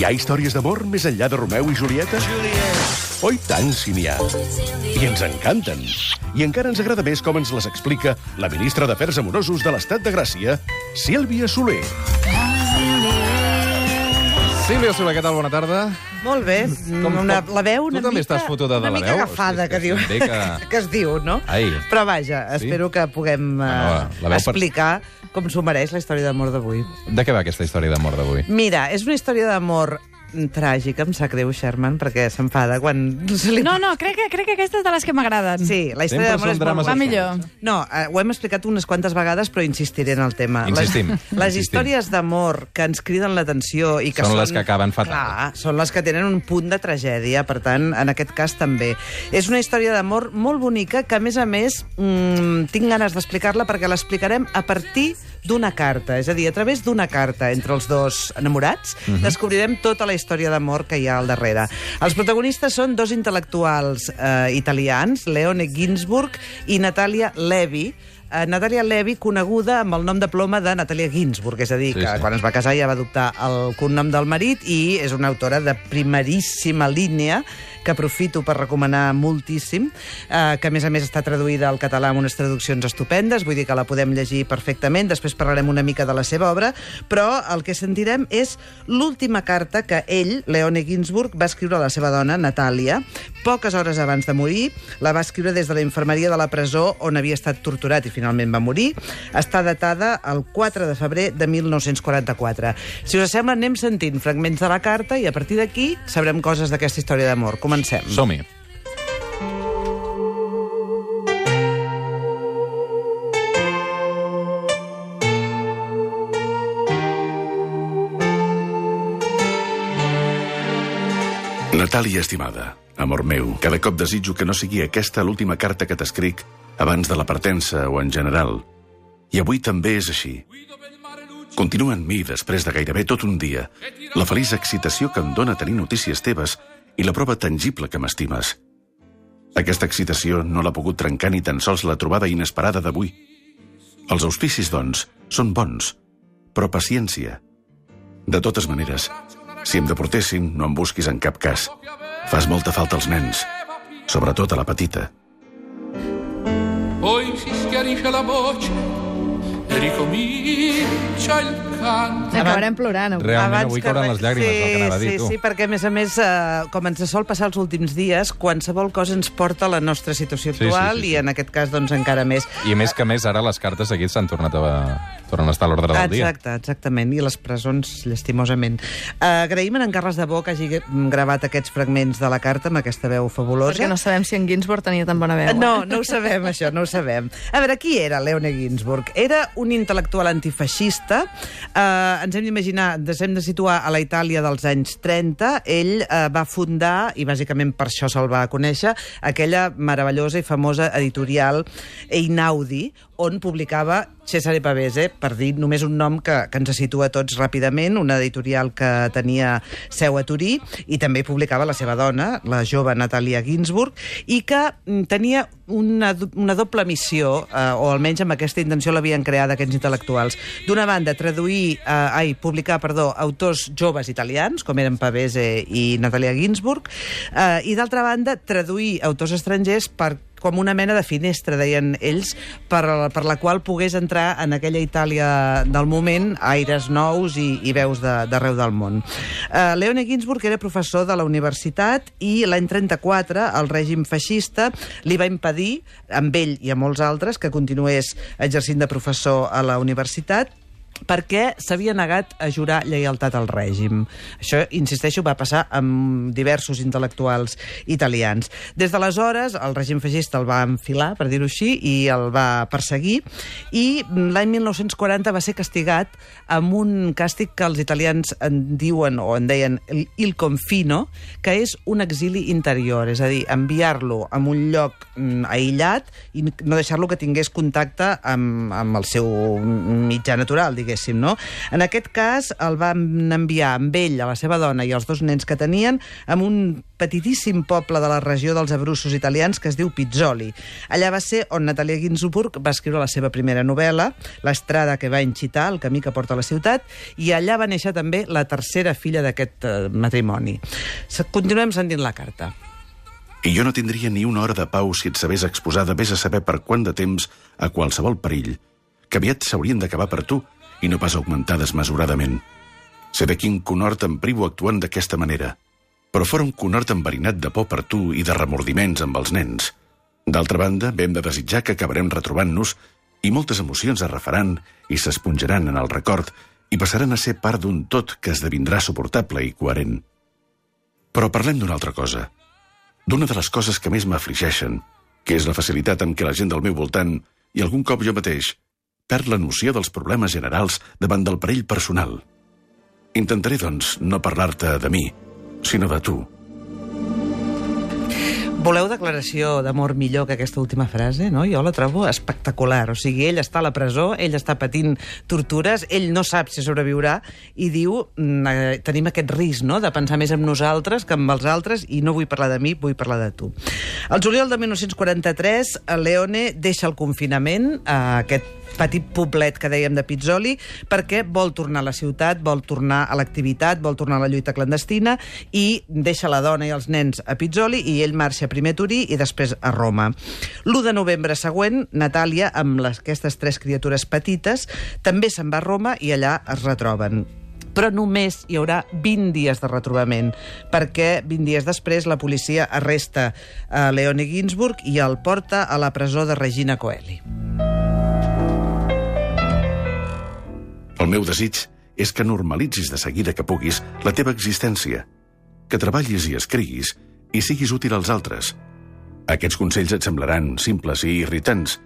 Hi ha històries d'amor més enllà de Romeu i Julieta? Oi tant, si n'hi ha. I ens encanten. I encara ens agrada més com ens les explica la ministra d'Afers Amorosos de l'Estat de Gràcia, Sílvia Soler. Sílvia Soler, què tal? Bona tarda. Molt bé. Com- una, com- la veu tu una també mica, estàs fotuda de una la mica veu? agafada, És que, que diu, que- que es diu, no? Ai. Però vaja, Sí? espero que puguem eh, Bueno, la veu per- explicar com s'ho mereix la història d'amor d'avui. De què va aquesta història d'amor d'avui? Mira, és una història d'amor tràgica, em sap greu, Sherman, perquè s'enfada quan se li... No, no, crec que, crec que aquesta és de les que m'agraden. Sí, la història d'amor és molt Va bonica. millor. No, eh, ho hem explicat unes quantes vegades, però insistiré en el tema. Insistim, Les, les insistim. històries d'amor que ens criden l'atenció i que Són són... les que acaben fatal. Clar, són les que tenen un punt de tragèdia, per tant, en aquest cas també. És una història d'amor molt bonica que, a més a més, mmm, tinc ganes d'explicar-la perquè l'explicarem a partir d'una carta, és a dir, a través d'una carta entre els dos enamorats, Mhm. descobrirem tota la història d'amor que hi ha al darrere. Els protagonistes són dos intel·lectuals eh, italians, Leone Ginsburg i Natalia Levi, Uh, Natalia Levi, coneguda amb el nom de ploma de Natalia Ginsburg, és a dir, Sí, que sí. quan es va casar ja va adoptar el cognom del marit i és una autora de primeríssima línia que aprofito per recomanar moltíssim, eh, que a més a més està traduïda al català amb unes traduccions estupendes, vull dir que la podem llegir perfectament, després parlarem una mica de la seva obra, però el que sentirem és l'última carta que ell, Leone Ginsburg, va escriure a la seva dona, Natàlia, poques hores abans de morir, la va escriure des de la infermeria de la presó on havia estat torturat i finalment va morir. Està datada el 4 de febrer de 1944. Si us sembla, anem sentint fragments de la carta i a partir d'aquí sabrem coses d'aquesta història d'amor. Comencem. Som-hi. Natàlia, estimada, amor meu, cada cop desitjo que no sigui aquesta l'última carta que t'escric abans de la partença o en general. I avui també és així. Continua en mi, després de gairebé tot un dia, la feliç excitació que em dóna tenir notícies teves i la prova tangible que m'estimes. Aquesta excitació no l'ha pogut trencar ni tan sols la trobada inesperada d'avui. Els auspicis, doncs, són bons, però paciència. De totes maneres, si em deportessin, no em busquis en cap cas. Fas molta falta als nens, sobretot a la petita. Poi si schiarisce la voce ricomincia il canto. Acabarem plorant. avui. Realment avui que cauran les llàgrimes, sí, el que anava a dir, sí, tu. Sí, perquè a més a més, eh, com ens sol passar els últims dies, qualsevol cosa ens porta a la nostra situació Sí, sí, actual sí, sí. i en aquest cas doncs encara més. I més que més, ara les cartes aquí s'han tornat a... tornen a estar a l'ordre del dia. Exacte, exactament, i les presons, llastimosament. Uh, agraïm a en Carles de Bo que hagi gravat aquests fragments de la carta amb aquesta veu fabulosa. Perquè no sabem si en Ginsburg tenia tan bona veu. No, eh? no ho sabem, això, no ho sabem. A veure, qui era Leone Ginsburg? Era un intel·lectual antifeixista. Eh, ens hem d'imaginar, ens hem de situar a la Itàlia dels anys 30. Ell eh, va fundar, i bàsicament per això se'l va conèixer, aquella meravellosa i famosa editorial Einaudi, on publicava Cesare Pavese, per dir només un nom que, que ens situa tots ràpidament, una editorial que tenia seu a Turí, i també publicava la seva dona, la jove Natalia Ginsburg, i que mm, tenia una, una doble missió, eh, o almenys amb aquesta intenció l'havien creat aquests intel·lectuals. D'una banda, traduir, eh, ai, publicar, perdó, autors joves italians, com eren Pavese i Natalia Ginsburg, eh, i d'altra banda, traduir autors estrangers per com una mena de finestra, deien ells, per, per la qual pogués entrar en aquella Itàlia del moment aires nous i, i veus de- d'arreu del món. Uh, Leone Ginsburg era professor de la universitat i l'any 34 el règim feixista li va impedir, amb ell i a molts altres, que continués exercint de professor a la universitat perquè s'havia negat a jurar lleialtat al règim. Això, insisteixo, va passar amb diversos intel·lectuals italians. Des d'aleshores, el règim feixista el va enfilar, per dir-ho així, i el va perseguir, i l'any 1940 va ser castigat amb un càstig que els italians en diuen, o en deien, il confino, que és un exili interior, és a dir, enviar-lo a un lloc mm, aïllat i no deixar-lo que tingués contacte amb, amb el seu mitjà natural, diguem diguéssim, no? En aquest cas, el van enviar amb ell, a la seva dona i els dos nens que tenien, amb un petitíssim poble de la regió dels Abrussos italians que es diu Pizzoli. Allà va ser on Natalia Ginsburg va escriure la seva primera novel·la, L'estrada que va incitar, el camí que porta a la ciutat, i allà va néixer també la tercera filla d'aquest eh, matrimoni. Continuem sentint la carta. I jo no tindria ni una hora de pau si et sabés exposada vés a saber per quant de temps a qualsevol perill, que aviat s'haurien d'acabar per tu i no pas augmentar desmesuradament. Sé de quin conhort em privo actuant d'aquesta manera, però fora un conhort enverinat de por per tu i de remordiments amb els nens. D'altra banda, vam de desitjar que acabarem retrobant-nos i moltes emocions es refaran i s'esponjaran en el record i passaran a ser part d'un tot que esdevindrà suportable i coherent. Però parlem d'una altra cosa d'una de les coses que més m'afligeixen, que és la facilitat amb què la gent del meu voltant, i algun cop jo mateix, perd la noció dels problemes generals davant del perill personal. Intentaré, doncs, no parlar-te de mi, sinó de tu. Voleu declaració d'amor millor que aquesta última frase, no? Jo la trobo espectacular. O sigui, ell està a la presó, ell està patint tortures, ell no sap si sobreviurà i diu, mm, eh, tenim aquest risc, no?, de pensar més en nosaltres que en els altres i no vull parlar de mi, vull parlar de tu. El juliol de 1943, el Leone deixa el confinament a aquest petit poblet que dèiem de Pizzoli, perquè vol tornar a la ciutat, vol tornar a l'activitat, vol tornar a la lluita clandestina i deixa la dona i els nens a Pizzoli i ell marxa primer a Turí i després a Roma. L'1 de novembre següent, Natàlia, amb les, aquestes tres criatures petites, també se'n va a Roma i allà es retroben però només hi haurà 20 dies de retrobament, perquè 20 dies després la policia arresta a Leone Ginsburg i el porta a la presó de Regina Coeli. El meu desig és que normalitzis de seguida que puguis la teva existència, que treballis i escriguis i siguis útil als altres. Aquests consells et semblaran simples i irritants,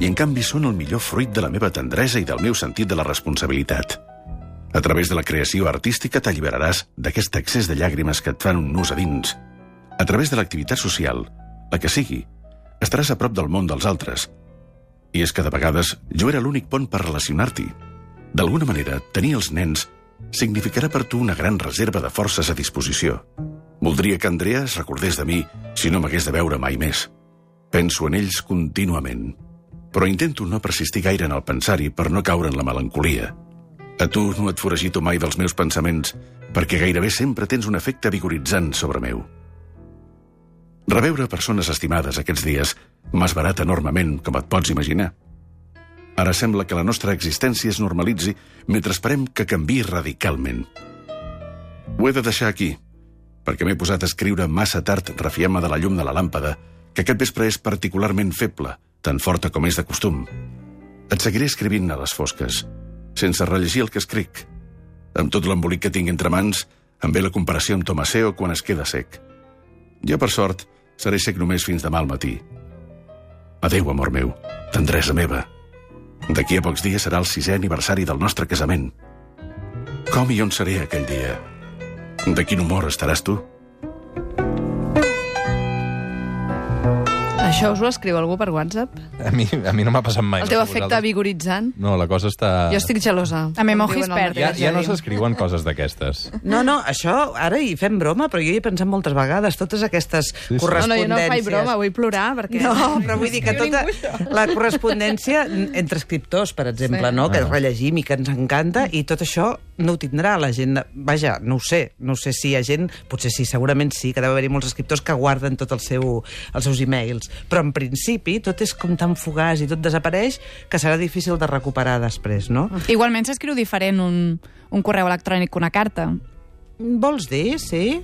i en canvi són el millor fruit de la meva tendresa i del meu sentit de la responsabilitat. A través de la creació artística t'alliberaràs d'aquest excés de llàgrimes que et fan un nus a dins. A través de l'activitat social, la que sigui, estaràs a prop del món dels altres. I és que de vegades jo era l'únic pont per relacionar-t'hi. D'alguna manera, tenir els nens significarà per tu una gran reserva de forces a disposició. Voldria que Andrea es recordés de mi si no m'hagués de veure mai més. Penso en ells contínuament, però intento no persistir gaire en el pensar-hi per no caure en la melancolia. A tu no et foragito mai dels meus pensaments, perquè gairebé sempre tens un efecte vigoritzant sobre meu. Reveure persones estimades aquests dies m'ha esbarat enormement, com et pots imaginar. Ara sembla que la nostra existència es normalitzi mentre esperem que canvi radicalment. Ho he de deixar aquí, perquè m'he posat a escriure massa tard refiant-me de la llum de la làmpada, que aquest vespre és particularment feble, tan forta com és de costum. Et seguiré escrivint a les fosques, sense rellegir el que escric. Amb tot l'embolic que tinc entre mans, em ve la comparació amb Tomaseo quan es queda sec. Jo, per sort, seré sec només fins demà al matí. Adéu, amor meu, tendresa meva. D'aquí a pocs dies serà el sisè aniversari del nostre casament. Com i on seré aquell dia? De quin humor estaràs tu? Això us ho escriu algú per WhatsApp? A mi, a mi no m'ha passat mai. El teu no sé efecte vosaltres. vigoritzant? No, la cosa està... Jo estic gelosa. A mi mojis perd. Ja, ja no s'escriuen coses d'aquestes. No, no, això ara hi fem broma, però jo hi he pensat moltes vegades, totes aquestes sí. No, no, No, no, correspondències... jo no faig broma, vull plorar, perquè... No, però vull dir que tota la correspondència entre escriptors, per exemple, Sí. no? que Ah. rellegim i que ens encanta, i tot això no ho tindrà la gent. Vaja, no ho sé, no ho sé si hi ha gent, potser sí, segurament sí, que deu haver-hi molts escriptors que guarden tot el seu, els seus e-mails, però en principi tot és com tan fugaç i tot desapareix que serà difícil de recuperar després, no? Igualment s'escriu diferent un, un correu electrònic que una carta. Vols dir, sí?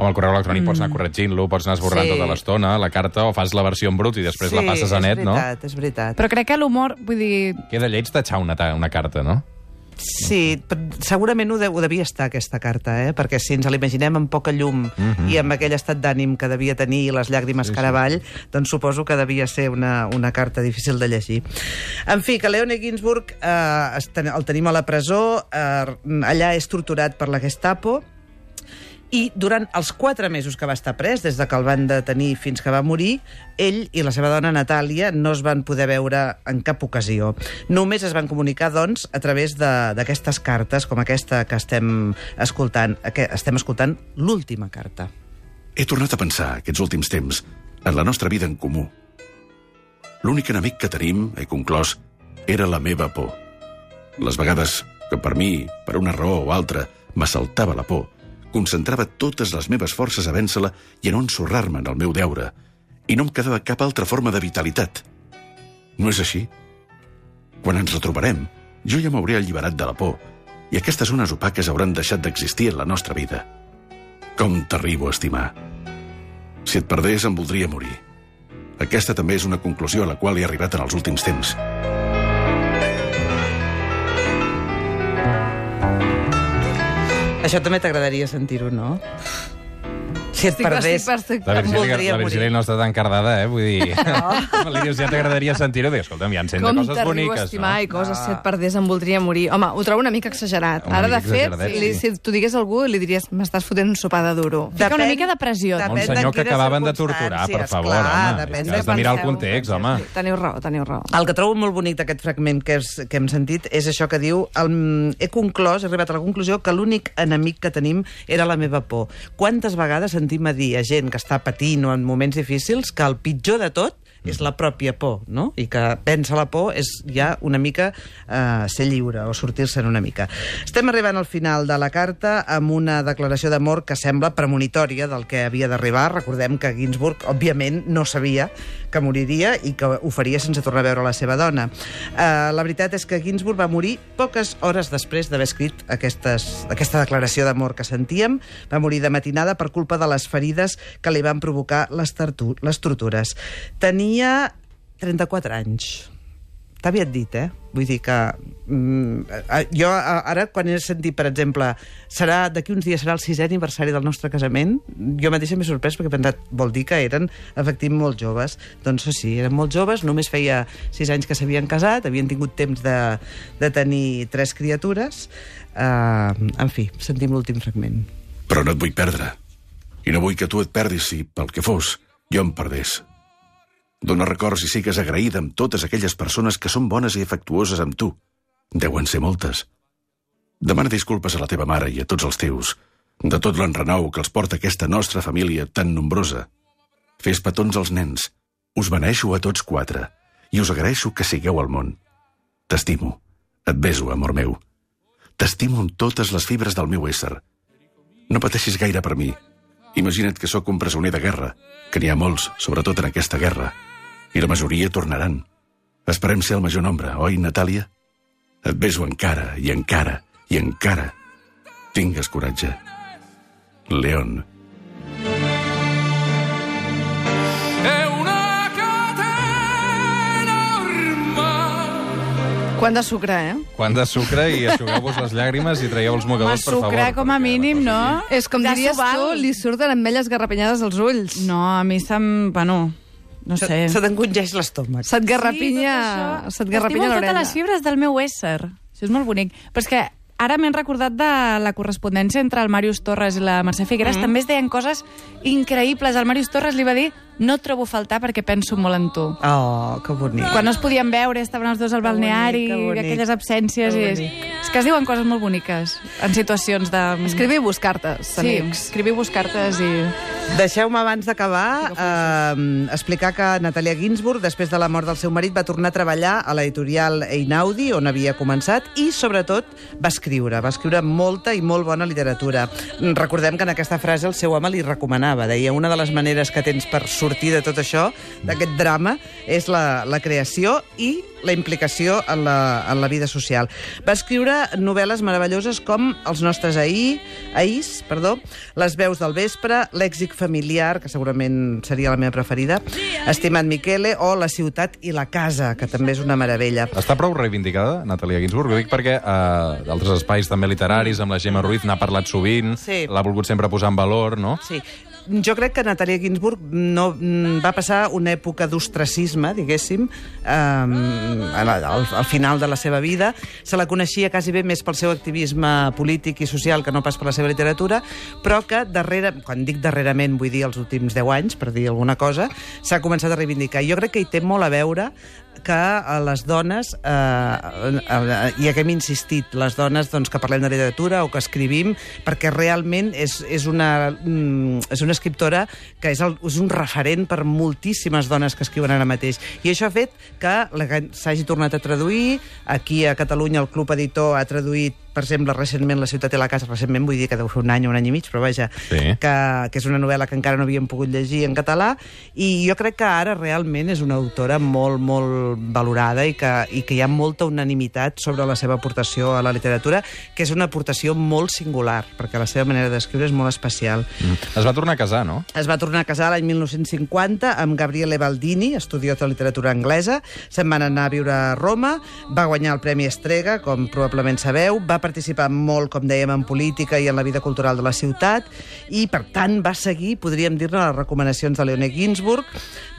Amb el correu electrònic pots anar corregint-lo, pots anar esborrant Sí. tota l'estona, la carta, o fas la versió en brut i després sí, la passes a net, és no? veritat, és veritat. Però crec que l'humor, vull dir, Queda lleig tachar una, una carta, no? Sí, segurament ho, de, ho devia estar, aquesta carta, eh? perquè si ens l'imaginem amb poca llum i amb aquell estat d'ànim que devia tenir i les llàgrimes Sí, sí, sí. caravall, doncs suposo que devia ser una, una carta difícil de llegir. En fi, que Leone Ginsburg eh, el tenim a la presó, eh, allà és torturat per la Gestapo, I durant els quatre mesos que va estar pres, des de que el van detenir fins que va morir, ell i la seva dona Natàlia no es van poder veure en cap ocasió. Només es van comunicar, doncs, a través d'aquestes cartes, com aquesta que estem escoltant. Que estem escoltant l'última carta. He tornat a pensar, aquests últims temps, en la nostra vida en comú. L'únic enemic que tenim, he conclòs, era la meva por. Les vegades que per mi, per una raó o altra, m'assaltava la por, concentrava totes les meves forces a vèncer-la i a no ensorrar-me en el meu deure, i no em quedava cap altra forma de vitalitat. No és així? Quan ens retrobarem, jo ja m'hauré alliberat de la por, i aquestes zones opaques hauran deixat d'existir en la nostra vida. Com t'arribo a estimar. Si et perdés, em voldria morir. Aquesta també és una conclusió a la qual he arribat en els últims temps. Això també t'agradaria sentir-ho, no? Si et Estic- perdés, estic. La Virgília, la Virgília no està tan cardada, eh? Vull dir... No. Li dius, ja t'agradaria sentir-ho. Dius, escolta'm, ja en sent de Com coses t'arribo a boniques, estimar no? i coses, si et perdés em voldria morir. Home, ho trobo una mica exagerat. Una Ara, de mica fet, exageradet, li, sí. si t'ho digués a algú, li diries m'estàs fotent un sopar de duro. Fica una mica de pressió. depèn Un de senyor que acabaven de torturar, per favor, clar, home. depèn Has de de mirar el context, home. Teniu raó, teniu raó. El que trobo molt bonic d'aquest fragment que, és, que hem sentit és això que diu el, he conclòs, he arribat a la conclusió que l'únic enemic que tenim era la meva por. Quantes vegades sentim a dir a gent que està patint o en moments difícils que el pitjor de tot és la pròpia por, no? I que pensa la por és ja una mica eh, ser lliure o sortir-se'n una mica. Estem arribant al final de la carta amb una declaració d'amor que sembla premonitòria del que havia d'arribar. Recordem que Ginsburg, òbviament, no sabia que moriria i que ho faria sense tornar a veure la seva dona. Eh, la veritat és que Ginsburg va morir poques hores després d'haver escrit aquestes, aquesta declaració d'amor que sentíem. Va morir de matinada per culpa de les ferides que li van provocar les, les tortures. Tenia 34 anys. T'ha aviat dit, eh? Vull dir que... Mm, jo ara, quan he sentit, per exemple, serà d'aquí uns dies serà el sisè aniversari del nostre casament, jo mateixa m'he sorprès perquè he pensat, vol dir que eren, efectivament, molt joves. Doncs sí, eren molt joves, només feia sis anys que s'havien casat, havien tingut temps de, de tenir tres criatures. Uh, en fi, sentim l'últim fragment. Però no et vull perdre. I no vull que tu et perdis si, pel que fos, jo em perdés. Dóna records i sigues agraïda amb totes aquelles persones que són bones i afectuoses amb tu. Deuen ser moltes. Demana disculpes a la teva mare i a tots els teus, de tot l'enrenou que els porta aquesta nostra família tan nombrosa. Fes petons als nens. Us beneixo a tots quatre i us agraeixo que sigueu al món. T'estimo. Et beso, amor meu. T'estimo amb totes les fibres del meu ésser. No pateixis gaire per mi. Imagina't que sóc un presoner de guerra, que n'hi ha molts, sobretot en aquesta guerra, i la majoria tornaran. Esperem ser el major nombre, oi, Natàlia? Et beso encara, i encara, i encara. Tingues coratge. León. Quant de sucre, eh? Quant de sucre i aixugueu-vos les llàgrimes i traieu els mocadors, per favor. sucre com a mínim, no? És com diries tu, li surten ametlles garrapinyades als ulls. No, a mi se'm... Bueno, no Se, sé. se t'encongeix l'estómac. Se't garrapinya, Sí, se't garrapinya l'orella. totes les fibres del meu ésser. Això és molt bonic. Però és que ara m'he recordat de la correspondència entre el Màrius Torres i la Mercè Figueres. Mm. També es deien coses increïbles. El Màrius Torres li va dir no et trobo a faltar perquè penso molt en tu. Oh, que bonic. Quan no es podien veure, estaven els dos al Que bonic, balneari, que bonic. aquelles absències... Que I és, bonic. és que es diuen coses molt boniques en situacions de... Escriviu-vos cartes, Sí, amics. escriviu-vos cartes i... Deixeu-me abans d'acabar eh, explicar que Natalia Ginsburg, després de la mort del seu marit, va tornar a treballar a l'editorial Einaudi, on havia començat, i sobretot va escriure. Va escriure molta i molt bona literatura. Recordem que en aquesta frase el seu home li recomanava. Deia, una de les maneres que tens per sortir de tot això, d'aquest drama, és la, la creació i la implicació en la, en la vida social. Va escriure novel·les meravelloses com Els nostres ahir, ahís, perdó, Les veus del vespre, Lèxic familiar, que segurament seria la meva preferida, Estimat Miquele, o La ciutat i la casa, que també és una meravella. Està prou reivindicada, Natalia Ginsburg? Ho dic perquè eh, d'altres espais també literaris, amb la Gemma Ruiz, n'ha parlat sovint, Sí. l'ha volgut sempre posar en valor, no? Sí. Jo crec que Natàlia Ginsburg no, mm, va passar una època d'ostracisme, diguéssim, eh, al, al final de la seva vida. Se la coneixia quasi bé més pel seu activisme polític i social que no pas per la seva literatura, però que darrere, quan dic darrerament vull dir els últims 10 anys, per dir alguna cosa, s'ha començat a reivindicar. Jo crec que hi té molt a veure que a les dones, eh, eh, i que hem insistit, les dones doncs, que parlem de literatura o que escrivim, perquè realment és, és, una, mm, és una escriptora que és, el, és un referent per moltíssimes dones que escriuen ara mateix. I això ha fet que s'hagi tornat a traduir. Aquí a Catalunya el Club Editor ha traduït per exemple, recentment La ciutat i la casa, recentment vull dir que deu fer un any o un any i mig, però vaja, Sí. que, que és una novel·la que encara no havíem pogut llegir en català, i jo crec que ara realment és una autora molt, molt valorada i que, i que hi ha molta unanimitat sobre la seva aportació a la literatura, que és una aportació molt singular, perquè la seva manera d'escriure és molt especial. Es va tornar a casar, no? Es va tornar a casar l'any 1950 amb Gabriele Baldini, estudiós de literatura anglesa. Se'n van anar a viure a Roma, va guanyar el Premi Estrega, com probablement sabeu, va participar molt, com dèiem, en política i en la vida cultural de la ciutat, i, per tant, va seguir, podríem dir-ne, les recomanacions de Leone Ginsburg,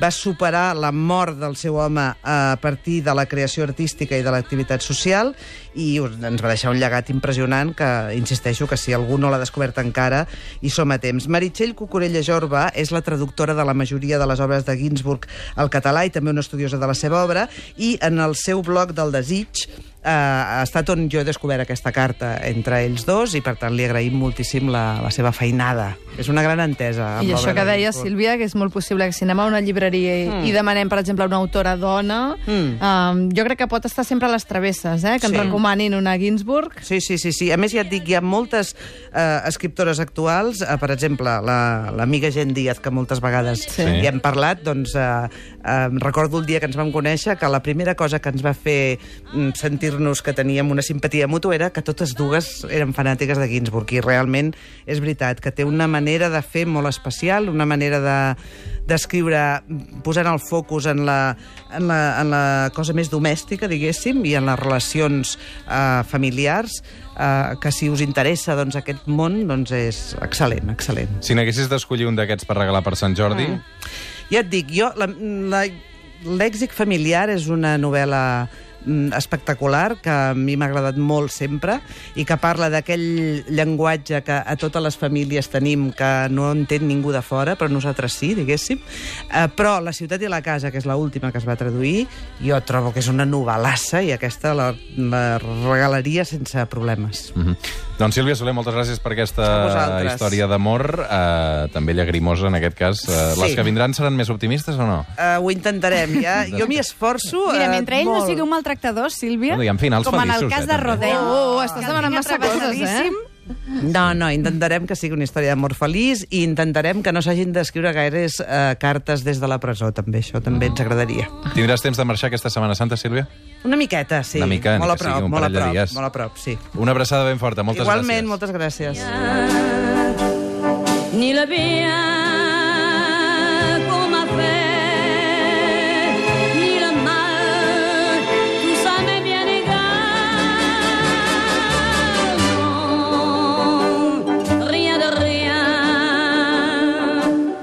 va superar la mort del seu home a partir de la creació artística i de l'activitat social, i ens va deixar un llegat impressionant que, insisteixo, que si algú no l'ha descobert encara, hi som a temps. Meritxell Cucurella Jorba és la traductora de la majoria de les obres de Ginsburg al català i també una estudiosa de la seva obra, i en el seu blog del desig eh, ha estat on jo he descobert aquesta carta entre ells dos i per tant li agraïm moltíssim la, la seva feinada. És una gran entesa. amb I això que de deia Ginsburg. Sílvia, que és molt possible que si anem a una llibreria i, Mm. i demanem, per exemple, una autora dona, Mm. um, jo crec que pot estar sempre a les travesses, eh? que ens Sí. Recomanin una Ginsburg. Sí, sí, sí, sí. A més, ja et dic, hi ha moltes eh, escriptores actuals, eh, per exemple, la- l'amiga la, Gent Díaz, que moltes vegades Sí. hi hem parlat, doncs eh, eh, recordo el dia que ens vam conèixer que la primera cosa que ens va fer mm, sentir-nos que teníem una simpatia mútua era que totes dues eren fanàtiques de Ginsburg, i realment és veritat, que té una manera de fer molt especial, una manera de d'escriure posant el focus en la, en, la, en la cosa més domèstica, diguéssim, i en les relacions eh, familiars, eh, que si us interessa doncs, aquest món, doncs és excel·lent, excel·lent. Si n'haguessis d'escollir un d'aquests per regalar per Sant Jordi... Mm. Ja et dic, jo, la- la- l'èxit familiar és una novel·la espectacular que a mi m'ha agradat molt sempre i que parla d'aquell llenguatge que a totes les famílies tenim que no entén ningú de fora, però nosaltres sí, diguéssim. Eh, però La ciutat i la casa, que és l'última que es va traduir, jo trobo que és una novel·lassa i aquesta la, la regalaria sense problemes. Mm -hmm. Doncs Sílvia Soler, moltes gràcies per aquesta història d'amor, eh, també llagrimosa en aquest cas. Eh, Sí. Les que vindran seran més optimistes o no? Uh, ho intentarem, ja. Jo m'hi esforço Mira, eh, mentre ell no molt. sigui un maltractador, Sílvia, Bueno, hi ha finals com en el feliços, cas eh, de. Rodeo, Oh, oh, estàs demanant massa coses, eh? No, no, intentarem que sigui una història d'amor feliç i intentarem que no s'hagin d'escriure gaires eh, cartes des de la presó, també. Això també ens agradaria. Tindràs temps de marxar aquesta Setmana Santa, Sílvia? Una miqueta, sí. Una mica, molt a prop, un molt a prop, dies. molt a prop, sí. Una abraçada ben forta, moltes Igualment, gràcies. moltes gràcies. Ni la vie